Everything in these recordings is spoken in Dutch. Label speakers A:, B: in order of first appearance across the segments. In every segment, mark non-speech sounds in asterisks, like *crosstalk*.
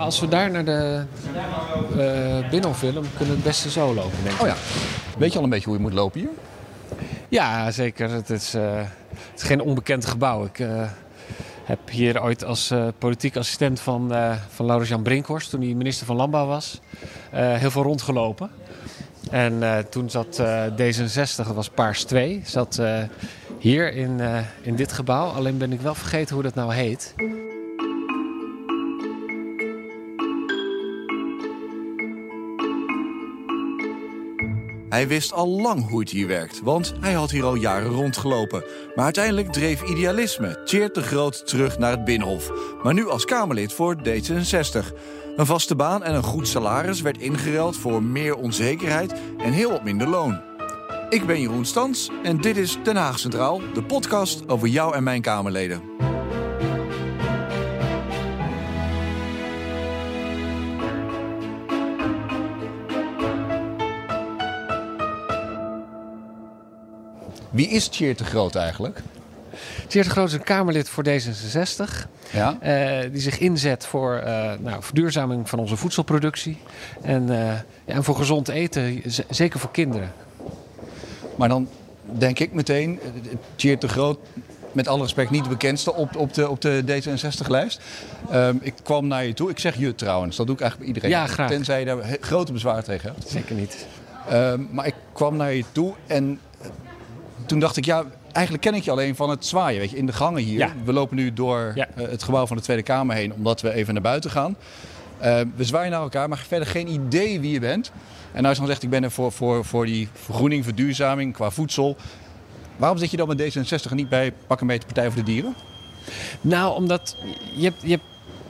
A: Als we daar naar de uh, Binnenhof willen, kunnen we het beste zo lopen, denk ik.
B: Oh ja. Weet je al een beetje hoe je moet lopen hier?
A: Ja, zeker. Het is, uh, het is geen onbekend gebouw. Ik uh, heb hier ooit als politiek assistent van, van Laurens-Jan Brinkhorst, toen hij minister van Landbouw was, heel veel rondgelopen. En toen zat D66, dat was Paars 2, zat hier in, in dit gebouw. Alleen ben ik wel vergeten hoe dat nou heet.
B: Hij wist al lang hoe het hier werkt, want hij had hier al jaren rondgelopen. Maar uiteindelijk dreef idealisme Tjeerd de Groot terug naar het Binnenhof. Maar nu als Kamerlid voor D66. Een vaste baan en een goed salaris werd ingeruild voor meer onzekerheid en heel wat minder loon. Ik ben Jeroen Stans en dit is Den Haag Centraal, de podcast over jou en mijn Kamerleden. Wie is Tjeerd de Groot eigenlijk?
A: Tjeerd de Groot is een Kamerlid voor D66. Ja? Uh, die zich inzet voor uh, nou, verduurzaming van onze voedselproductie. En, uh, ja, en voor gezond eten, zeker voor kinderen.
B: Maar dan denk ik meteen, Tjeerd de Groot, met alle respect niet de bekendste op, op de, op de D66-lijst. Um, ik kwam naar je toe. Ik zeg je trouwens, dat doe ik eigenlijk bij iedereen.
A: Ja, graag.
B: Tenzij je daar grote bezwaar tegen hebt.
A: Zeker niet.
B: Um, maar ik kwam naar je toe en toen dacht ik, ja, eigenlijk ken ik je alleen van het zwaaien. Weet je, in de gangen hier. We lopen nu door eh, het gebouw van de Tweede Kamer heen, omdat we even naar buiten gaan. Uh, we zwaaien naar elkaar, maar verder geen idee wie je bent. En als je dan zegt, ik ben er voor, voor, voor die vergroening, verduurzaming qua voedsel. Waarom zit je dan met D66 en niet bij Pak een beetje Partij voor de Dieren?
A: Nou, omdat je hebt, je hebt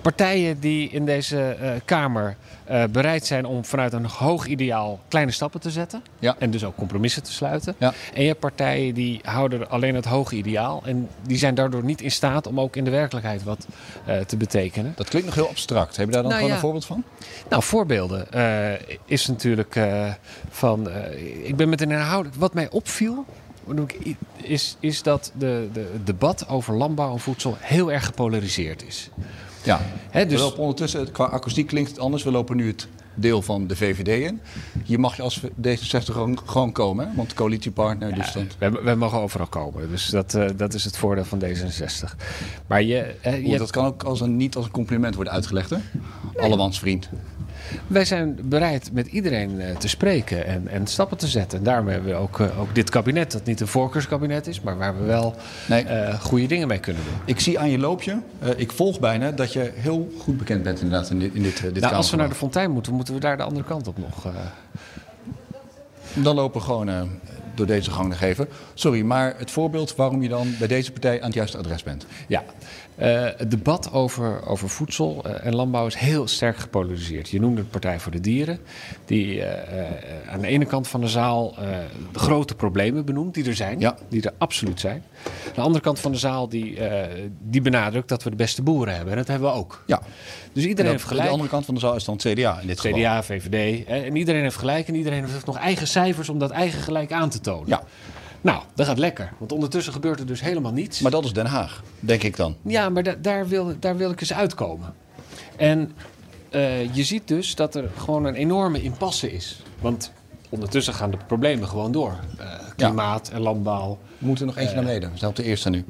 A: partijen die in deze uh, Kamer uh, bereid zijn om vanuit een hoog ideaal kleine stappen te zetten. Ja. En dus ook compromissen te sluiten. Ja. En je hebt partijen die houden alleen het hoge ideaal. En die zijn daardoor niet in staat om ook in de werkelijkheid wat uh, te betekenen.
B: Dat klinkt nog heel abstract. Heb je daar dan nou, gewoon ja. een voorbeeld van?
A: Nou, voorbeelden is natuurlijk van. ik ben met een inhoudelijk. Wat mij opviel is, is dat de, de, het debat over landbouw en voedsel heel erg gepolariseerd is.
B: Ja, He, dus... we lopen ondertussen, qua akoestiek klinkt het anders. We lopen nu het deel van de VVD in. Hier mag je als D66 gewoon, gewoon komen, hè? want de coalitiepartner... Ja, dus
A: dat... we, we, mogen overal komen, dus dat, uh, dat is het voordeel van D66. Maar je,
B: uh, je... dat kan ook als een, niet als een compliment worden uitgelegd, hè? Nee. Allemans vriend.
A: Wij zijn bereid met iedereen uh, te spreken en, en stappen te zetten. En daarom hebben we ook, uh, ook dit kabinet, dat niet een voorkeurskabinet is, maar waar we wel nee. uh, goede dingen mee kunnen doen.
B: Ik zie aan je loopje, ik volg bijna, dat je heel goed bekend bent inderdaad in dit, in dit, dit
A: nou, Als we naar de fontein moeten, moeten we daar de andere kant op nog.
B: Dan lopen we gewoon door deze gang nog even. Sorry, maar het voorbeeld waarom je dan bij deze partij aan het juiste adres bent.
A: Ja, uh, het debat over, over voedsel uh, en landbouw is heel sterk gepolariseerd. Je noemde de Partij voor de Dieren, die uh, aan de ene kant van de zaal de grote problemen benoemt, die er zijn, ja. die er absoluut zijn. Aan de andere kant van de zaal die, die benadrukt dat we de beste boeren hebben. En dat hebben we ook.
B: Ja. Dus iedereen heeft gelijk. De andere kant van de zaal is dan CDA in dit
A: CDA,
B: geval.
A: CDA, VVD. En iedereen heeft gelijk en iedereen heeft nog eigen cijfers om dat eigen gelijk aan te tonen.
B: Ja.
A: Nou, dat gaat lekker. Want ondertussen gebeurt er dus helemaal niets.
B: Maar dat is Den Haag, denk ik dan.
A: Ja, maar da daar, wil, daar wil ik eens uitkomen. En uh, je ziet dus dat er gewoon een enorme impasse is. Want ondertussen gaan de problemen gewoon door. Uh, klimaat ja. en landbouw.
B: We moeten nog eentje uh, naar beneden. We zijn op de eerste nu.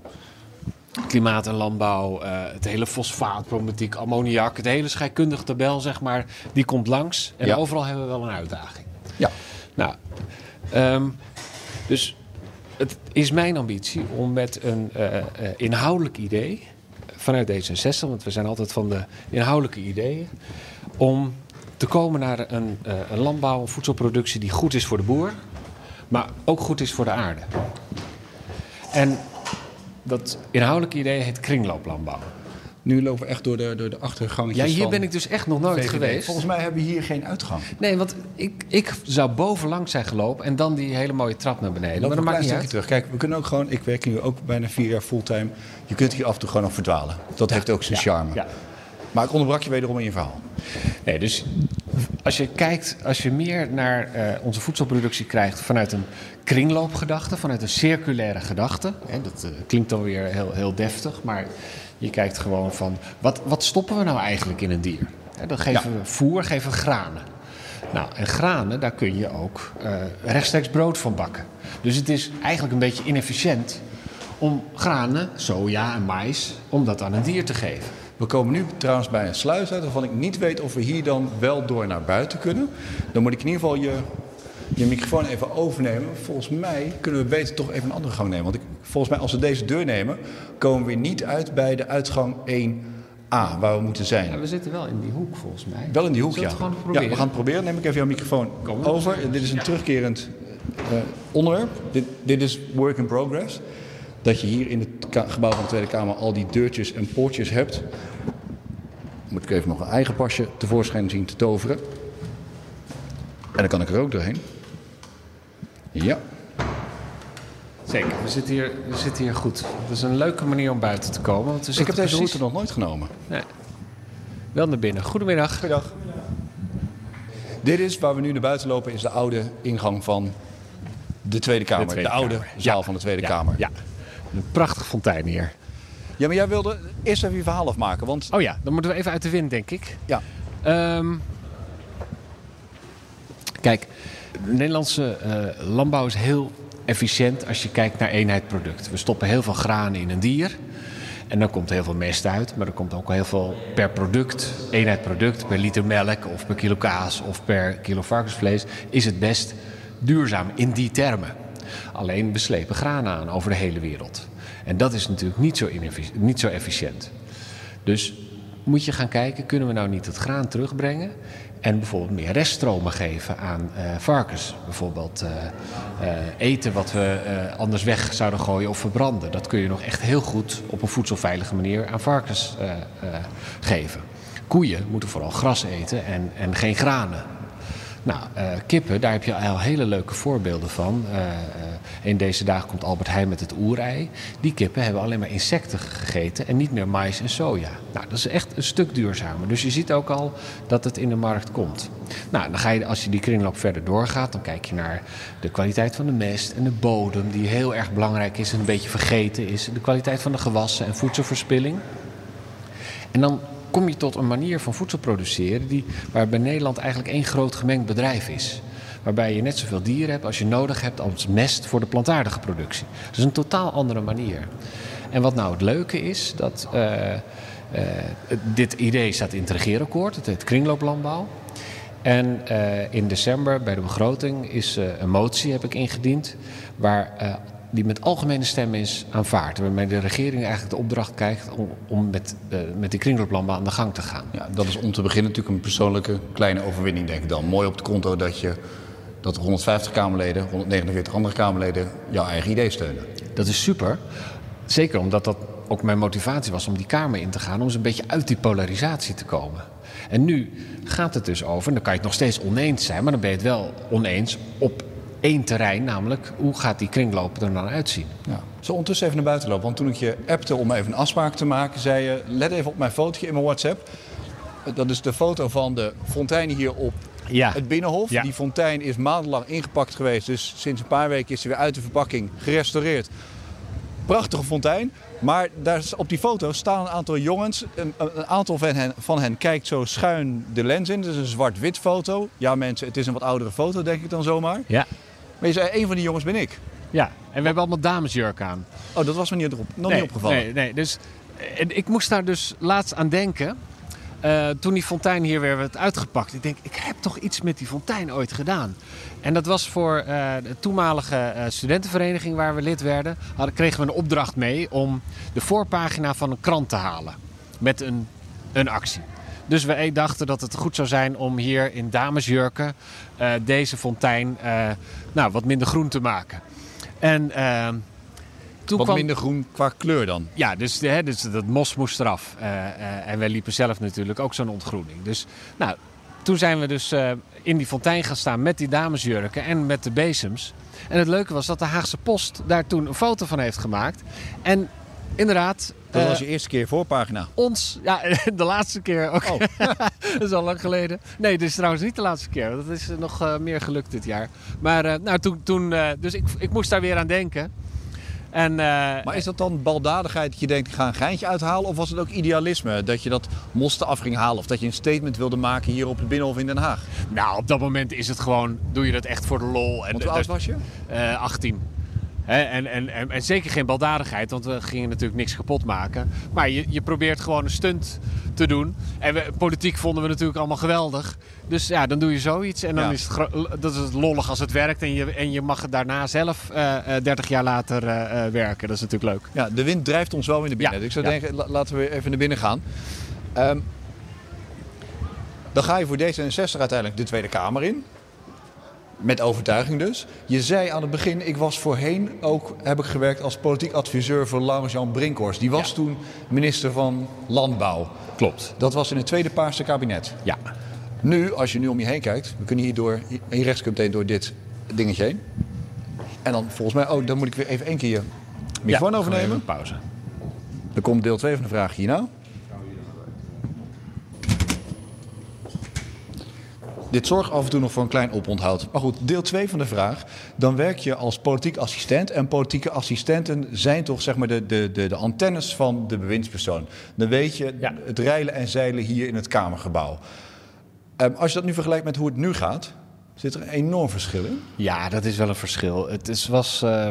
A: Klimaat en landbouw, het hele fosfaatproblematiek, ammoniak, het hele scheikundige tabel, zeg maar, die komt langs. En ja. overal hebben we wel een uitdaging.
B: Ja.
A: Nou, um, dus het is mijn ambitie om met een uh, uh, inhoudelijk idee vanuit D66, want we zijn altijd van de inhoudelijke ideeën, om te komen naar een, uh, een landbouw, een voedselproductie die goed is voor de boer, maar ook goed is voor de aarde. En dat inhoudelijke idee heet kringlooplandbouw.
B: Nu lopen we echt door de, door de achtergangetjes
A: Ja, hier ben ik dus echt nog nooit
B: VVD.
A: geweest.
B: Volgens mij hebben we hier geen uitgang.
A: Nee, want ik, ik zou bovenlangs zijn gelopen en dan die hele mooie trap naar beneden.
B: Loop
A: maar dan maakt niet uit.
B: terug. Kijk, we kunnen ook gewoon... Ik werk nu ook bijna vier jaar fulltime. Je kunt hier af en toe gewoon nog verdwalen. Dat heeft ook zijn
A: Ja,
B: charme.
A: ja.
B: Maar ik onderbrak je wederom in je verhaal.
A: Nee, dus als je kijkt, als je meer naar eh, onze voedselproductie krijgt vanuit een kringloopgedachte, vanuit een circulaire gedachte. Hè, dat eh, klinkt dan weer heel, heel deftig, maar je kijkt gewoon van wat, wat stoppen we nou eigenlijk in een dier? Dan geven we voer, geven we granen. Nou, en granen, daar kun je ook eh, rechtstreeks brood van bakken. Dus het is eigenlijk een beetje inefficiënt om granen, soja en mais, om dat aan een dier te geven.
B: We komen nu trouwens bij een sluis uit waarvan ik niet weet of we hier dan wel door naar buiten kunnen. Dan moet ik in ieder geval je, je microfoon even overnemen. Volgens mij kunnen we beter toch even een andere gang nemen. Want ik, volgens mij als we deze deur nemen, komen we weer niet uit bij de uitgang 1A, waar we moeten zijn.
A: Ja, we zitten wel in die hoek volgens mij.
B: Wel in die hoek, ja.
A: we het gewoon
B: Ja, we gaan het proberen. Neem ik even jouw microfoon
A: Kom
B: over. Dit is een terugkerend eh, onderwerp. Dit, dit is work in progress. Dat je hier in het gebouw van de Tweede Kamer al die deurtjes en poortjes hebt. Moet ik even nog een eigen pasje tevoorschijn zien te toveren. En dan kan ik er ook doorheen. Ja.
A: Zeker, we zitten, hier, we zitten hier goed. Het is een leuke manier om buiten te komen. Want
B: Ik heb deze
A: precies-
B: route nog nooit genomen.
A: Nee. Wel naar binnen. Goedemiddag.
B: Goedendag. Dit is waar we nu naar buiten lopen, is de oude ingang van de Tweede Kamer. De,
A: Tweede
B: oude
A: Kamer.
B: zaal
A: Ja.
B: van de Tweede
A: Ja,
B: Kamer.
A: Ja, een prachtig fontein hier.
B: Ja, maar jij wilde eerst even je verhaal afmaken, want...
A: Oh ja, dan moeten we even uit de wind, denk ik.
B: Ja,
A: Ehm, kijk, de Nederlandse eh, landbouw is heel efficiënt als je kijkt naar eenheid product. We stoppen heel veel granen in een dier. En dan komt heel veel mest uit, maar er komt ook heel veel per product, eenheid product, per liter melk of per kilo kaas of per kilo varkensvlees, is het best duurzaam in die termen. Alleen we slepen granen aan over de hele wereld. En dat is natuurlijk niet zo, niet zo efficiënt. Dus moet je gaan kijken, kunnen we nou niet het graan terugbrengen en bijvoorbeeld meer reststromen geven aan eh, varkens. Bijvoorbeeld eh, eh, eten wat we anders weg zouden gooien of verbranden. Dat kun je nog echt heel goed op een voedselveilige manier aan varkens geven. Koeien moeten vooral gras eten en, en geen granen. Nou, eh, kippen, daar heb je al hele leuke voorbeelden van. Eh, eh, in deze dagen komt Albert Heijn met het oerei. Die kippen hebben alleen maar insecten gegeten en niet meer mais en soja. Nou, dat is echt een stuk duurzamer. Dus je ziet ook al dat het in de markt komt. Nou, dan ga je, als je die kringloop verder doorgaat, dan kijk je naar de kwaliteit van de mest en de bodem, die heel erg belangrijk is en een beetje vergeten is. De kwaliteit van de gewassen en voedselverspilling. En dan kom je tot een manier van voedsel produceren die, waarbij Nederland eigenlijk één groot gemengd bedrijf is. Waarbij je net zoveel dieren hebt als je nodig hebt als mest voor de plantaardige productie. Dus een totaal andere manier. En wat nou het leuke is, dat eh, eh, dit idee staat in het regeerakkoord, het heet kringlooplandbouw. En eh, in december bij de begroting is een motie, heb ik ingediend, waar, die met algemene stem is aanvaard. Waarmee de regering eigenlijk de opdracht krijgt om, om met, eh, met die kringlooplandbouw aan de gang te gaan.
B: ja, dat is om te beginnen natuurlijk een persoonlijke kleine overwinning, denk ik dan. Mooi op het konto dat je dat 150 Kamerleden, 149 andere Kamerleden jouw eigen idee steunen.
A: Dat is super. Zeker omdat dat ook mijn motivatie was om die Kamer in te gaan. Om eens een beetje uit die polarisatie te komen. En nu gaat het dus over, en dan kan je het nog steeds oneens zijn. Maar dan ben je het wel oneens op één terrein. Namelijk, hoe gaat die kringloop er dan uitzien?
B: Ja. Zo ondertussen even naar buiten lopen. Want toen ik je appte om even een afspraak te maken, zei je: let even op mijn fotootje in mijn WhatsApp. Dat is de foto van de fontein hier op
A: Ja.
B: het Binnenhof.
A: Ja.
B: Die fontein is maandenlang ingepakt geweest. Dus sinds een paar weken is ze weer uit de verpakking gerestaureerd. Prachtige fontein. Maar daar, op die foto staan een aantal jongens. Een, een aantal van hen, van hen kijkt zo schuin de lens in. Het is een zwart-wit foto. Ja mensen, het is een wat oudere foto denk ik dan zomaar.
A: Ja.
B: Maar je zei, een van die jongens ben ik.
A: Ja, en we hebben allemaal damesjurk aan.
B: Oh, dat was me niet, erop, nog
A: nee,
B: niet opgevallen.
A: Nee, nee. Dus, en ik moest daar dus laatst aan denken. eh, toen die fontein hier weer werd uitgepakt. Ik denk, ik heb toch iets met die fontein ooit gedaan. En dat was voor eh, de toenmalige eh, studentenvereniging waar we lid werden. Hadden, kregen we een opdracht mee om de voorpagina van een krant te halen. Met een, een actie. Dus we dachten dat het goed zou zijn om hier in damesjurken eh, deze fontein eh, nou, wat minder groen te maken. En eh, toen
B: Wat
A: kwam...
B: minder groen qua kleur dan.
A: Ja, dus, hè, dus dat mos moest eraf. En wij liepen zelf natuurlijk ook zo'n ontgroening. Dus nou, toen zijn we dus in die fontein gaan staan met die damesjurken en met de bezems. En het leuke was dat de Haagse Post daar toen een foto van heeft gemaakt. En inderdaad,
B: Dat
A: eh,
B: was je eerste keer voorpagina.
A: ons, ja, *laughs* de laatste keer ook.
B: Oh. *laughs*
A: dat is al lang geleden. Nee, dit is trouwens niet de laatste keer. Dat is eh, nog eh, meer gelukt dit jaar. Maar nou, toen, toen dus ik, ik moest daar weer aan denken. En, uh,
B: maar is dat dan baldadigheid dat je denkt, ik ga een geintje uithalen? Of was het ook idealisme, dat je dat mosten af ging halen? Of dat je een statement wilde maken hier op het Binnenhof in Den Haag?
A: Nou, op dat moment is het gewoon, doe je dat echt voor de lol.
B: En, hoe oud was je?
A: Uh, 18 en, en, en, en, zeker geen baldadigheid, want we gingen natuurlijk niks kapot maken. Maar je, je probeert gewoon een stunt te doen. En we, politiek vonden we natuurlijk allemaal geweldig. Dus ja, dan doe je zoiets. En dan is het, dat is het lollig als het werkt. En je, en je mag het daarna zelf uh, uh, 30 jaar later uh, werken. Dat is natuurlijk leuk.
B: Ja, de wind drijft ons wel in de binnen. Dus ik zou denken, laten we even naar binnen gaan. Um, dan ga je voor D66 uiteindelijk de Tweede Kamer in. Met overtuiging dus. Je zei aan het begin, ik was voorheen ook, heb ik gewerkt als politiek adviseur voor Laurens-Jan Brinkhorst. Die was toen minister van Landbouw.
A: Klopt.
B: Dat was in het tweede Paarse kabinet.
A: Ja.
B: Nu, als je nu om je heen kijkt, we kunnen hier, door, hier rechts meteen door dit dingetje heen. En dan volgens mij, oh, dan moet ik weer even één keer je microfoon ja, overnemen.
A: Pauze.
B: Dan komt deel 2 van de vraag hierna. Dit zorgt af en toe nog voor een klein oponthoud. Maar goed, deel 2 van de vraag. Dan werk je als politiek assistent. En politieke assistenten zijn toch zeg maar de, de, de, de antennes van de bewindspersoon. Dan weet je het reilen en zeilen hier in het Kamergebouw. Um, als je dat nu vergelijkt met hoe het nu gaat, Zit er een enorm verschil in?
A: Ja, dat is wel een verschil. Het is, was uh,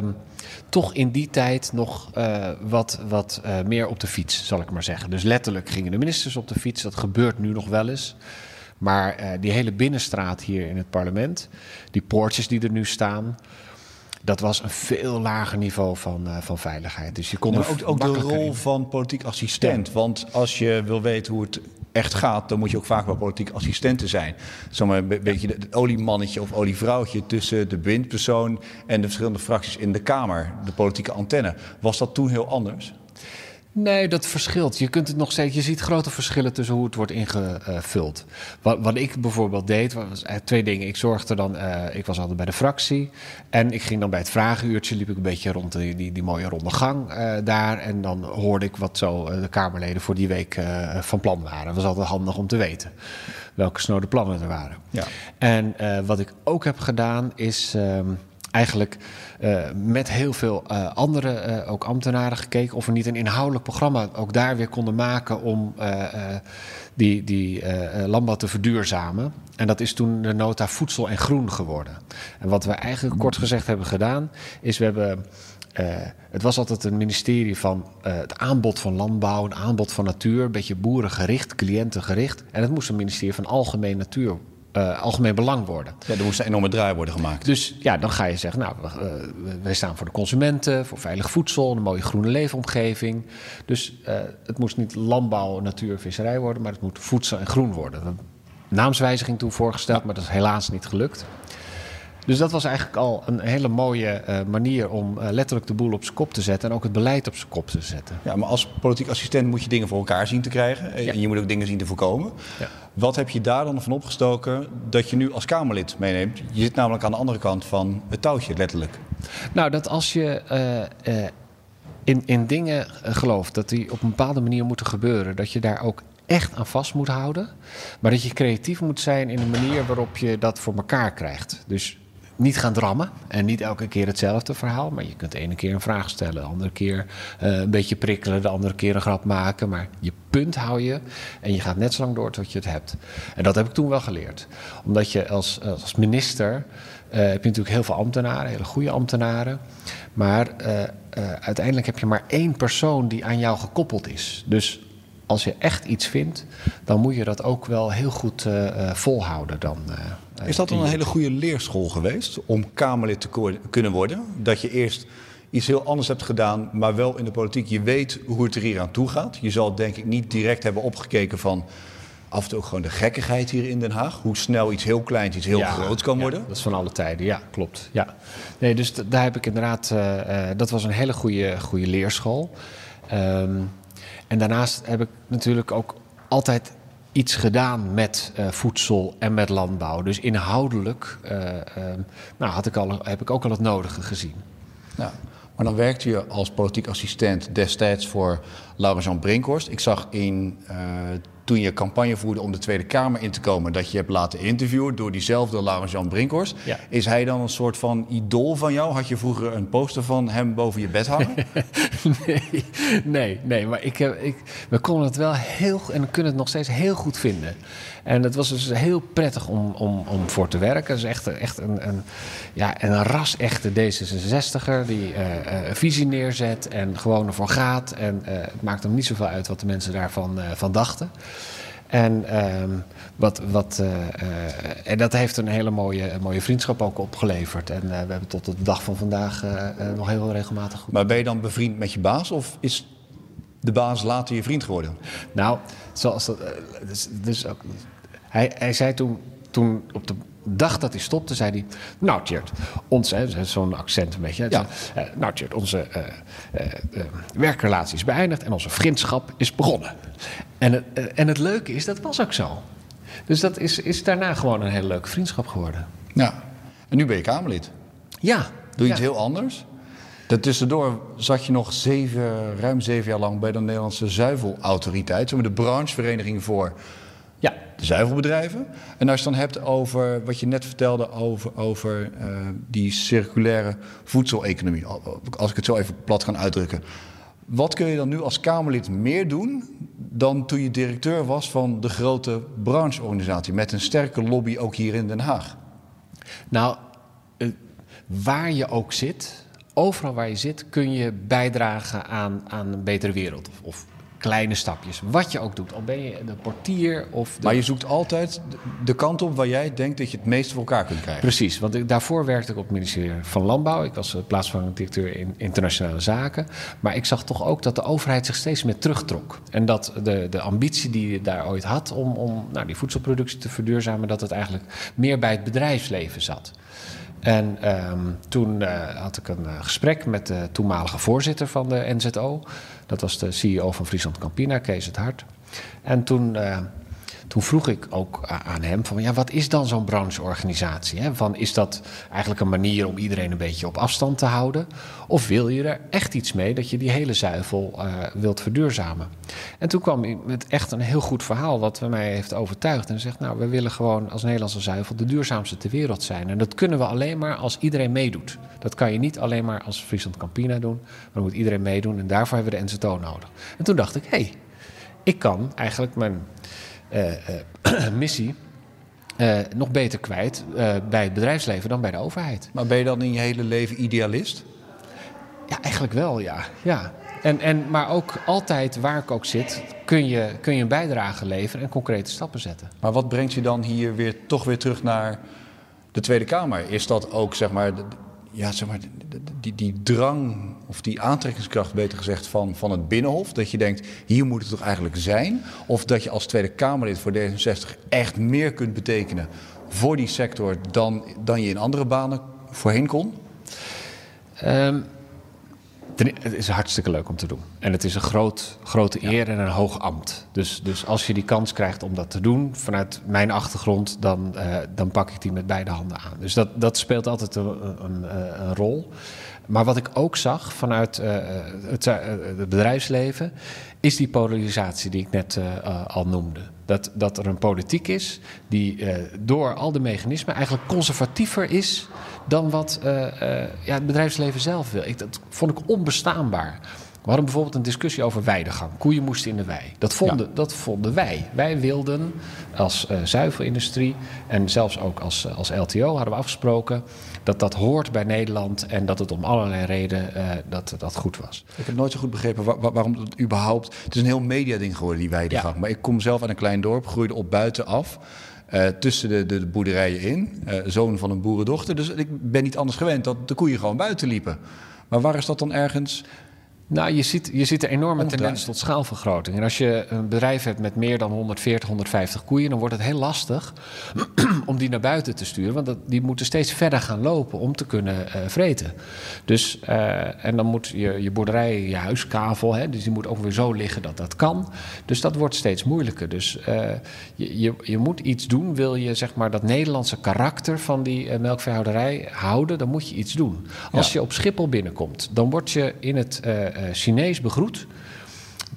A: toch in die tijd nog uh, wat, wat uh, meer op de fiets, zal ik maar zeggen. Dus letterlijk gingen de ministers op de fiets. Dat gebeurt nu nog wel eens. Maar uh, die hele binnenstraat hier in het parlement, die poortjes die er nu staan, dat was een veel lager niveau van, uh, van veiligheid. Dus je kon
B: ook, ook de rol in. van politiek assistent. Ja. Want als je wil weten hoe het echt gaat, dan moet je ook vaak wel politiek assistenten zijn. Zomaar een beetje het oliemannetje of olievrouwtje tussen de bewindpersoon en de verschillende fracties in de Kamer, de politieke antenne. Was dat toen heel anders?
A: Nee, dat verschilt. Je kunt het nog steeds. Je ziet grote verschillen tussen hoe het wordt ingevuld. Wat, wat ik bijvoorbeeld deed, was twee dingen. Ik zorgde dan, uh, ik was altijd bij de fractie. En ik ging dan bij het vragenuurtje, liep ik een beetje rond die, die, die mooie ronde gang uh, daar. En dan hoorde ik wat zo de Kamerleden voor die week van plan waren. Dat was altijd handig om te weten welke snode plannen er waren.
B: Ja.
A: En wat ik ook heb gedaan is. Ehm, eigenlijk uh, met heel veel uh, andere, uh, ook ambtenaren, gekeken of we niet een inhoudelijk programma ook daar weer konden maken om die, die landbouw te verduurzamen. En dat is toen de nota voedsel en groen geworden. En wat we eigenlijk kort gezegd hebben gedaan, is we hebben. het was altijd een ministerie van het aanbod van landbouw, een aanbod van natuur, een beetje boerengericht, cliëntengericht. En het moest een ministerie van algemeen natuur uh, algemeen belang worden.
B: Ja, er moest een enorme draai worden gemaakt.
A: Dus ja, dan ga je zeggen, nou, uh, wij staan voor de consumenten, voor veilig voedsel, een mooie groene leefomgeving. Dus uh, het moest niet landbouw, natuur, visserij worden, maar het moet voedsel en groen worden. Naamswijziging toen voorgesteld, maar dat is helaas niet gelukt. Dus dat was eigenlijk al een hele mooie uh, manier om uh, letterlijk de boel op zijn kop te zetten en ook het beleid op zijn kop te zetten.
B: Ja, maar als politiek assistent moet je dingen voor elkaar zien te krijgen ja. en je moet ook dingen zien te voorkomen. Ja. Wat heb je daar dan van opgestoken dat je nu als Kamerlid meeneemt? Je zit namelijk aan de andere kant van het touwtje, letterlijk.
A: Nou, dat als je uh, in, in dingen gelooft dat die op een bepaalde manier moeten gebeuren, dat je daar ook echt aan vast moet houden. Maar dat je creatief moet zijn in de manier waarop je dat voor elkaar krijgt. Dus niet gaan drammen en niet elke keer hetzelfde verhaal. Maar je kunt de ene keer een vraag stellen, de andere keer uh, een beetje prikkelen, de andere keer een grap maken. Maar je punt hou je en je gaat net zo lang door tot je het hebt. En dat heb ik toen wel geleerd. Omdat je als, als minister uh, heb je natuurlijk heel veel ambtenaren, hele goede ambtenaren. Maar uh, uiteindelijk heb je maar één persoon die aan jou gekoppeld is. Dus als je echt iets vindt, dan moet je dat ook wel heel goed volhouden. Dan,
B: is dat dan een hele goede leerschool geweest om Kamerlid te kunnen worden? Dat je eerst iets heel anders hebt gedaan, maar wel in de politiek. Je weet hoe het er hier aan toe gaat. Je zal denk ik niet direct hebben opgekeken van af en toe ook gewoon de gekkigheid hier in Den Haag. Hoe snel iets heel kleins, iets heel ja, groot kan worden.
A: Ja, dat is van alle tijden, ja, klopt. Ja. Nee, dus daar heb ik inderdaad, uh, uh, dat was een hele goede, goede leerschool. Um, en daarnaast heb ik natuurlijk ook altijd iets gedaan met uh, voedsel en met landbouw. Dus inhoudelijk uh, uh, nou, had ik al, heb ik ook al het nodige gezien.
B: Maar dan werkte je als politiek assistent destijds voor Laurent-Jean Brinkhorst. Ik zag in, uh, toen je campagne voerde om de Tweede Kamer in te komen... dat je hebt laten interviewen door diezelfde Laurent-Jean Brinkhorst.
A: Ja.
B: Is hij dan een soort van idool van jou? Had je vroeger een poster van hem boven je bed hangen? *laughs*
A: nee, nee, nee, maar ik heb, ik, we konden het wel heel en kunnen het nog steeds heel goed vinden. En het was dus heel prettig om, om, om voor te werken. Het is echt, echt een, een, ja, een ras-echte D66er die uh, visie neerzet en gewoon ervoor gaat. En uh, maakt hem niet zoveel uit wat de mensen daarvan uh, van dachten. En, um, wat, wat, uh, uh, en dat heeft een hele mooie, mooie vriendschap ook opgeleverd. En uh, we hebben tot de dag van vandaag nog heel regelmatig goed.
B: Maar ben je dan bevriend met je baas of is de baas later je vriend geworden?
A: Nou, zoals dat. Dus, dus ook, hij, hij zei toen, toen op de dag dat hij stopte, zei hij... Nou, Tjert, onze... Zo'n accent een beetje.
B: Ja.
A: Uh, nou, Tjert, onze uh, uh, werkrelatie is beëindigd... en onze vriendschap is begonnen. En het, en het leuke is, dat was ook zo. Dus dat is, is daarna gewoon een hele leuke vriendschap geworden.
B: Ja. En nu ben je Kamerlid.
A: Ja.
B: Doe je
A: ja.
B: iets heel anders? Daartussendoor zat je nog zeven, ruim zeven jaar lang bij de Nederlandse Zuivelautoriteit. De branchevereniging voor
A: ja.
B: de zuivelbedrijven. En als je het dan hebt over wat je net vertelde over, over uh, die circulaire voedseleconomie. Als ik het zo even plat kan uitdrukken. Wat kun je dan nu als Kamerlid meer doen dan toen je directeur was van de grote brancheorganisatie met een sterke lobby ook hier in Den Haag?
A: Nou, uh, waar je ook zit, overal waar je zit, kun je bijdragen aan, aan een betere wereld. Of, of kleine stapjes. Wat je ook doet. Al ben je de portier of... De...
B: Maar je zoekt altijd de kant op waar jij denkt dat je het meest voor elkaar kunt krijgen.
A: Precies, want ik, daarvoor werkte ik op het ministerie van Landbouw. Ik was plaatsvervangend directeur in internationale zaken. Maar ik zag toch ook dat de overheid zich steeds meer terugtrok. En dat de, de ambitie die je daar ooit had om, om nou, die voedselproductie te verduurzamen... dat het eigenlijk meer bij het bedrijfsleven zat. En um, toen uh, had ik een uh, gesprek met de toenmalige voorzitter van de NZO. Dat was de CEO van Friesland Campina, Kees het Hart. En toen, uh, toen vroeg ik ook aan hem van... ja, wat is dan zo'n brancheorganisatie? Hè? Van, is dat eigenlijk een manier om iedereen een beetje op afstand te houden? Of wil je er echt iets mee dat je die hele zuivel wilt verduurzamen? En toen kwam hij met echt een heel goed verhaal... wat mij heeft overtuigd. En zegt, nou, we willen gewoon als Nederlandse zuivel... de duurzaamste ter wereld zijn. En dat kunnen we alleen maar als iedereen meedoet. Dat kan je niet alleen maar als Friesland Campina doen... maar dan moet iedereen meedoen en daarvoor hebben we de NZO nodig. En toen dacht ik, hé, hey, ik kan eigenlijk mijn *clears throat* missie... Uh, nog beter kwijt bij het bedrijfsleven dan bij de overheid.
B: Maar ben je dan in je hele leven idealist?
A: Ja, eigenlijk wel, ja. ja. En, en, maar ook altijd waar ik ook zit, kun je, kun je een bijdrage leveren en concrete stappen zetten.
B: Maar wat brengt je dan hier weer toch weer terug naar de Tweede Kamer? Is dat ook zeg maar, ja, zeg maar die, die drang of die aantrekkingskracht, beter gezegd, van, van het Binnenhof? Dat je denkt, hier moet het toch eigenlijk zijn? Of dat je als Tweede Kamerlid voor D66 echt meer kunt betekenen voor die sector dan, dan je in andere banen voorheen kon?
A: Um, het is hartstikke leuk om te doen. En het is een groot, grote eer en een hoog ambt. Dus, dus als je die kans krijgt om dat te doen vanuit mijn achtergrond, dan, uh, dan pak ik die met beide handen aan. Dus dat, dat speelt altijd een, een, een rol. Maar wat ik ook zag vanuit uh, het, uh, het, bedrijfsleven, is die polarisatie die ik net al noemde. Dat, dat er een politiek is die door al de mechanismen eigenlijk conservatiever is dan wat uh, uh, ja, het bedrijfsleven zelf wil. Ik, dat vond ik onbestaanbaar. We hadden bijvoorbeeld een discussie over weidegang. Koeien moesten in de wei. Dat vonden, ja. dat vonden wij. Wij wilden als uh, zuivelindustrie en zelfs ook als, als LTO hadden we afgesproken dat dat hoort bij Nederland en dat het om allerlei redenen dat, dat goed was.
B: Ik heb nooit zo goed begrepen waar, waarom het überhaupt... Het is een heel mediading geworden, die weidegang. Ja. Maar ik kom zelf uit een klein dorp, groeide op buitenaf... Uh, tussen de, de, de, boerderijen in. Zoon van een boerendochter. Dus ik ben niet anders gewend dat de koeien gewoon buiten liepen. Maar waar is dat dan ergens?
A: Nou, je ziet, je ziet een enorme tendens tot schaalvergroting. En als je een bedrijf hebt met meer dan 140, 150 koeien, dan wordt het heel lastig *clears throat* om die naar buiten te sturen. Want dat, die moeten steeds verder gaan lopen om te kunnen uh, vreten. Dus, uh, en dan moet je, je boerderij, je huiskavel, hè, dus die moet ook weer zo liggen dat dat kan. Dus dat wordt steeds moeilijker. Dus uh, je, je, je, moet iets doen. Wil je zeg maar dat Nederlandse karakter van die melkveehouderij houden, dan moet je iets doen. Als ja. je op Schiphol binnenkomt, dan word je in het. Uh, Chinees begroet.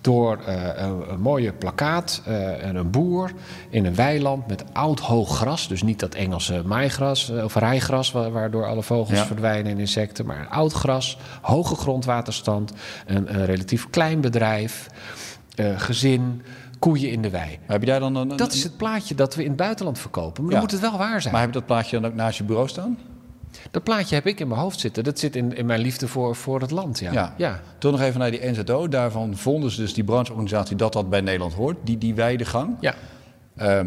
A: door een, een, mooie plakkaat en een boer in een weiland met oud hoog gras. Dus niet dat Engelse maaigras of rijgras, waardoor alle vogels verdwijnen en insecten, maar oud gras, hoge grondwaterstand, een, een relatief klein bedrijf, gezin koeien in de wei.
B: Heb je daar dan een,
A: dat is het plaatje dat we in het buitenland verkopen. Maar dan moet het wel waar zijn.
B: Maar heb je dat plaatje dan ook naast je bureau staan?
A: Dat plaatje heb ik in mijn hoofd zitten. Dat zit in, in mijn liefde voor, voor het land. Ja.
B: Ja. ja. Toen nog even naar die NZO. Daarvan vonden ze dus die brancheorganisatie dat dat bij Nederland hoort. Die, die weidegang.
A: Ja.
B: Uh,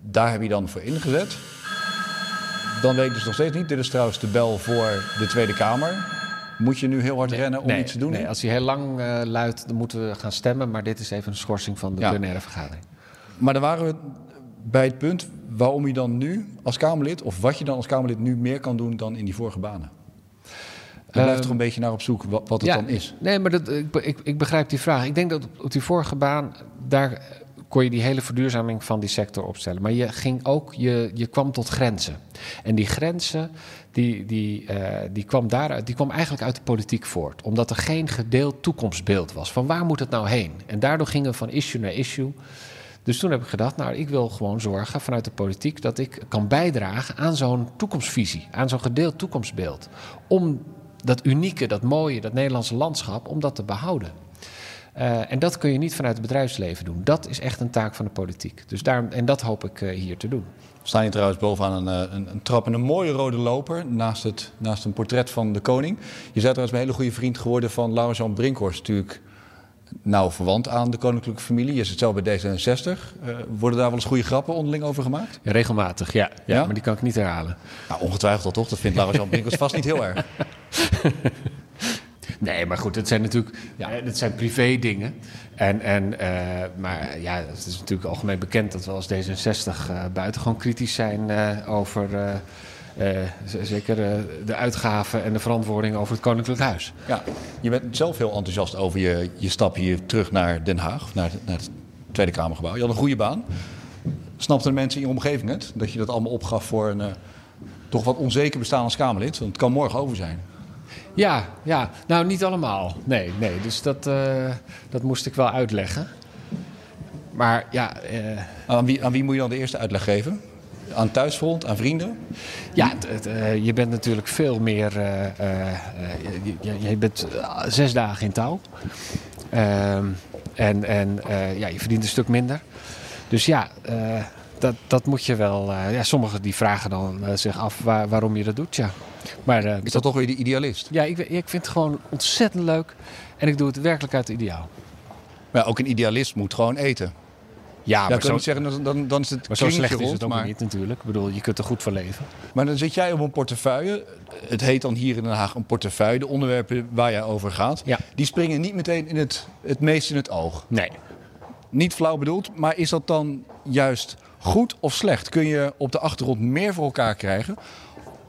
B: daar heb je dan voor ingezet. Dan weet je dus nog steeds niet. Dit is trouwens de bel voor de Tweede Kamer. Moet je nu heel hard rennen om iets te doen?
A: Nee, als hij heel lang uh, luidt, dan moeten we gaan stemmen. Maar dit is even een schorsing van de ja. plenaire vergadering.
B: Maar dan waren we bij het punt waarom je dan nu als Kamerlid... of wat je dan als Kamerlid nu meer kan doen dan in die vorige banen. Daar blijft toch een beetje naar op zoek wat, het dan is.
A: Nee, maar dat, ik, ik, ik, begrijp die vraag. Ik denk dat op die vorige baan, daar kon je die hele verduurzaming van die sector opstellen. Maar je ging ook, je, je kwam tot grenzen. En die grenzen, die, die, uh, die, kwam daaruit, die kwam eigenlijk uit de politiek voort. Omdat er geen gedeeld toekomstbeeld was. Van waar moet het nou heen? En daardoor gingen we van issue naar issue. Dus toen heb ik gedacht, nou, ik wil gewoon zorgen vanuit de politiek dat ik kan bijdragen aan zo'n toekomstvisie, aan zo'n gedeeld toekomstbeeld. Om dat unieke, dat mooie, dat Nederlandse landschap, om dat te behouden. Uh, en dat kun je niet vanuit het bedrijfsleven doen. Dat is echt een taak van de politiek. Dus daar, en dat hoop ik uh, hier te doen.
B: Staan je trouwens bovenaan een, eh, een, een trap en een mooie rode loper naast, het, naast een portret van de koning. Je bent trouwens een hele goede vriend geworden van Laurens-Jan Brinkhorst, natuurlijk nauw verwant aan de koninklijke familie. Je zit zelf bij D66. Uh, worden daar wel eens goede grappen onderling over gemaakt?
A: Ja, regelmatig, ja. ja, ja. Maar die kan ik niet herhalen.
B: Nou, ongetwijfeld toch? Dat vindt Laurens-Jan Brinkhorst vast niet heel erg. *laughs*
A: Nee, maar goed, het zijn natuurlijk ja, het zijn privé dingen. En, en, uh, maar ja, het is natuurlijk algemeen bekend dat we als D66 uh, buitengewoon kritisch zijn uh, over zeker de uitgaven en de verantwoording over het Koninklijk Huis.
B: Ja, je bent zelf heel enthousiast over je, je stap hier terug naar Den Haag, naar, naar het Tweede Kamergebouw. Je had een goede baan. Snapten de mensen in je omgeving het? Dat je dat allemaal opgaf voor een toch wat onzeker bestaan als Kamerlid? Want het kan morgen over zijn.
A: Ja, ja, nou niet allemaal. Nee, nee. Dus dat, uh, dat moest ik wel uitleggen. Maar ja. Uh,
B: aan, wie, aan wie moet je dan de eerste uitleg geven? Aan thuisfront, aan vrienden?
A: Ja, uh, je bent natuurlijk veel meer. je, je, bent zes dagen in touw. Ehm, en en ja, je verdient een stuk minder. Dus ja, dat, dat moet je wel. ja, sommigen die vragen dan zich af waar, waarom je dat doet. Ja.
B: Maar, uh, is dat toch weer de idealist?
A: Ja, ik, ik vind het gewoon ontzettend leuk. En ik doe het werkelijk uit het ideaal.
B: Maar ook een idealist moet gewoon eten.
A: Ja,
B: maar zo, zeggen, dan, dan is het
A: maar zo slecht rond, is het ook maar... niet natuurlijk. Ik bedoel, je kunt er goed van leven.
B: Maar dan zit jij op een portefeuille. Het heet dan hier in Den Haag een portefeuille. De onderwerpen waar jij over gaat.
A: Ja.
B: Die springen niet meteen in het, het meest in het oog.
A: Nee.
B: Niet flauw bedoeld, maar is dat dan juist goed of slecht? Kun je op de achtergrond meer voor elkaar krijgen?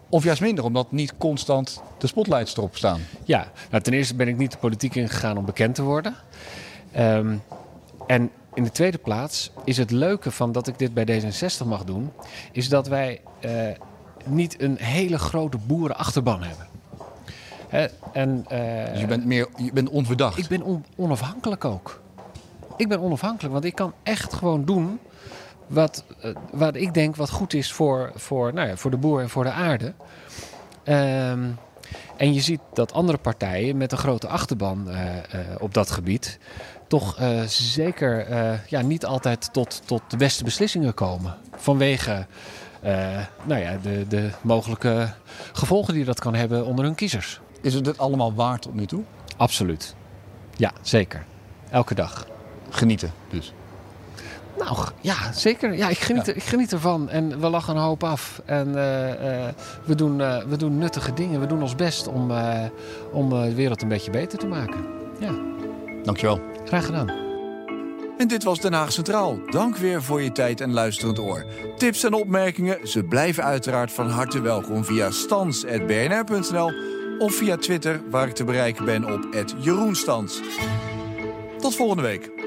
B: Of juist minder, omdat niet constant de spotlights erop staan?
A: Ja, nou, ten eerste ben ik niet de politiek ingegaan om bekend te worden. Um, en in de tweede plaats is het leuke van dat ik dit bij D66 mag doen, is dat wij uh, niet een hele grote boerenachterban hebben.
B: He, en, uh, dus je bent, meer, je bent onverdacht?
A: Ik ben on onafhankelijk ook. Ik ben onafhankelijk, want ik kan echt gewoon doen wat, uh, wat ik denk wat goed is voor, voor, nou ja, voor de boer en voor de aarde. Um, en je ziet dat andere partijen met een grote achterban uh, uh, op dat gebied toch zeker ja, niet altijd tot, tot de beste beslissingen komen. Vanwege nou ja, de, de mogelijke gevolgen die dat kan hebben onder hun kiezers.
B: Is het dit allemaal waard tot nu toe?
A: Absoluut. Ja, zeker. Elke dag.
B: Genieten dus.
A: Nou ja, zeker. Ja, ik geniet, ja. ik geniet ervan. En we lachen een hoop af. En uh, uh, we, doen, uh, we doen nuttige dingen. We doen ons best om, om de wereld een beetje beter te maken. Ja.
B: Dankjewel.
A: Graag gedaan.
B: En dit was Den Haag Centraal. Dank weer voor je tijd en luisterend oor. Tips en opmerkingen, ze blijven uiteraard van harte welkom via stans.bnr.nl of via Twitter, waar ik te bereiken ben op @jeroenstans. Tot volgende week.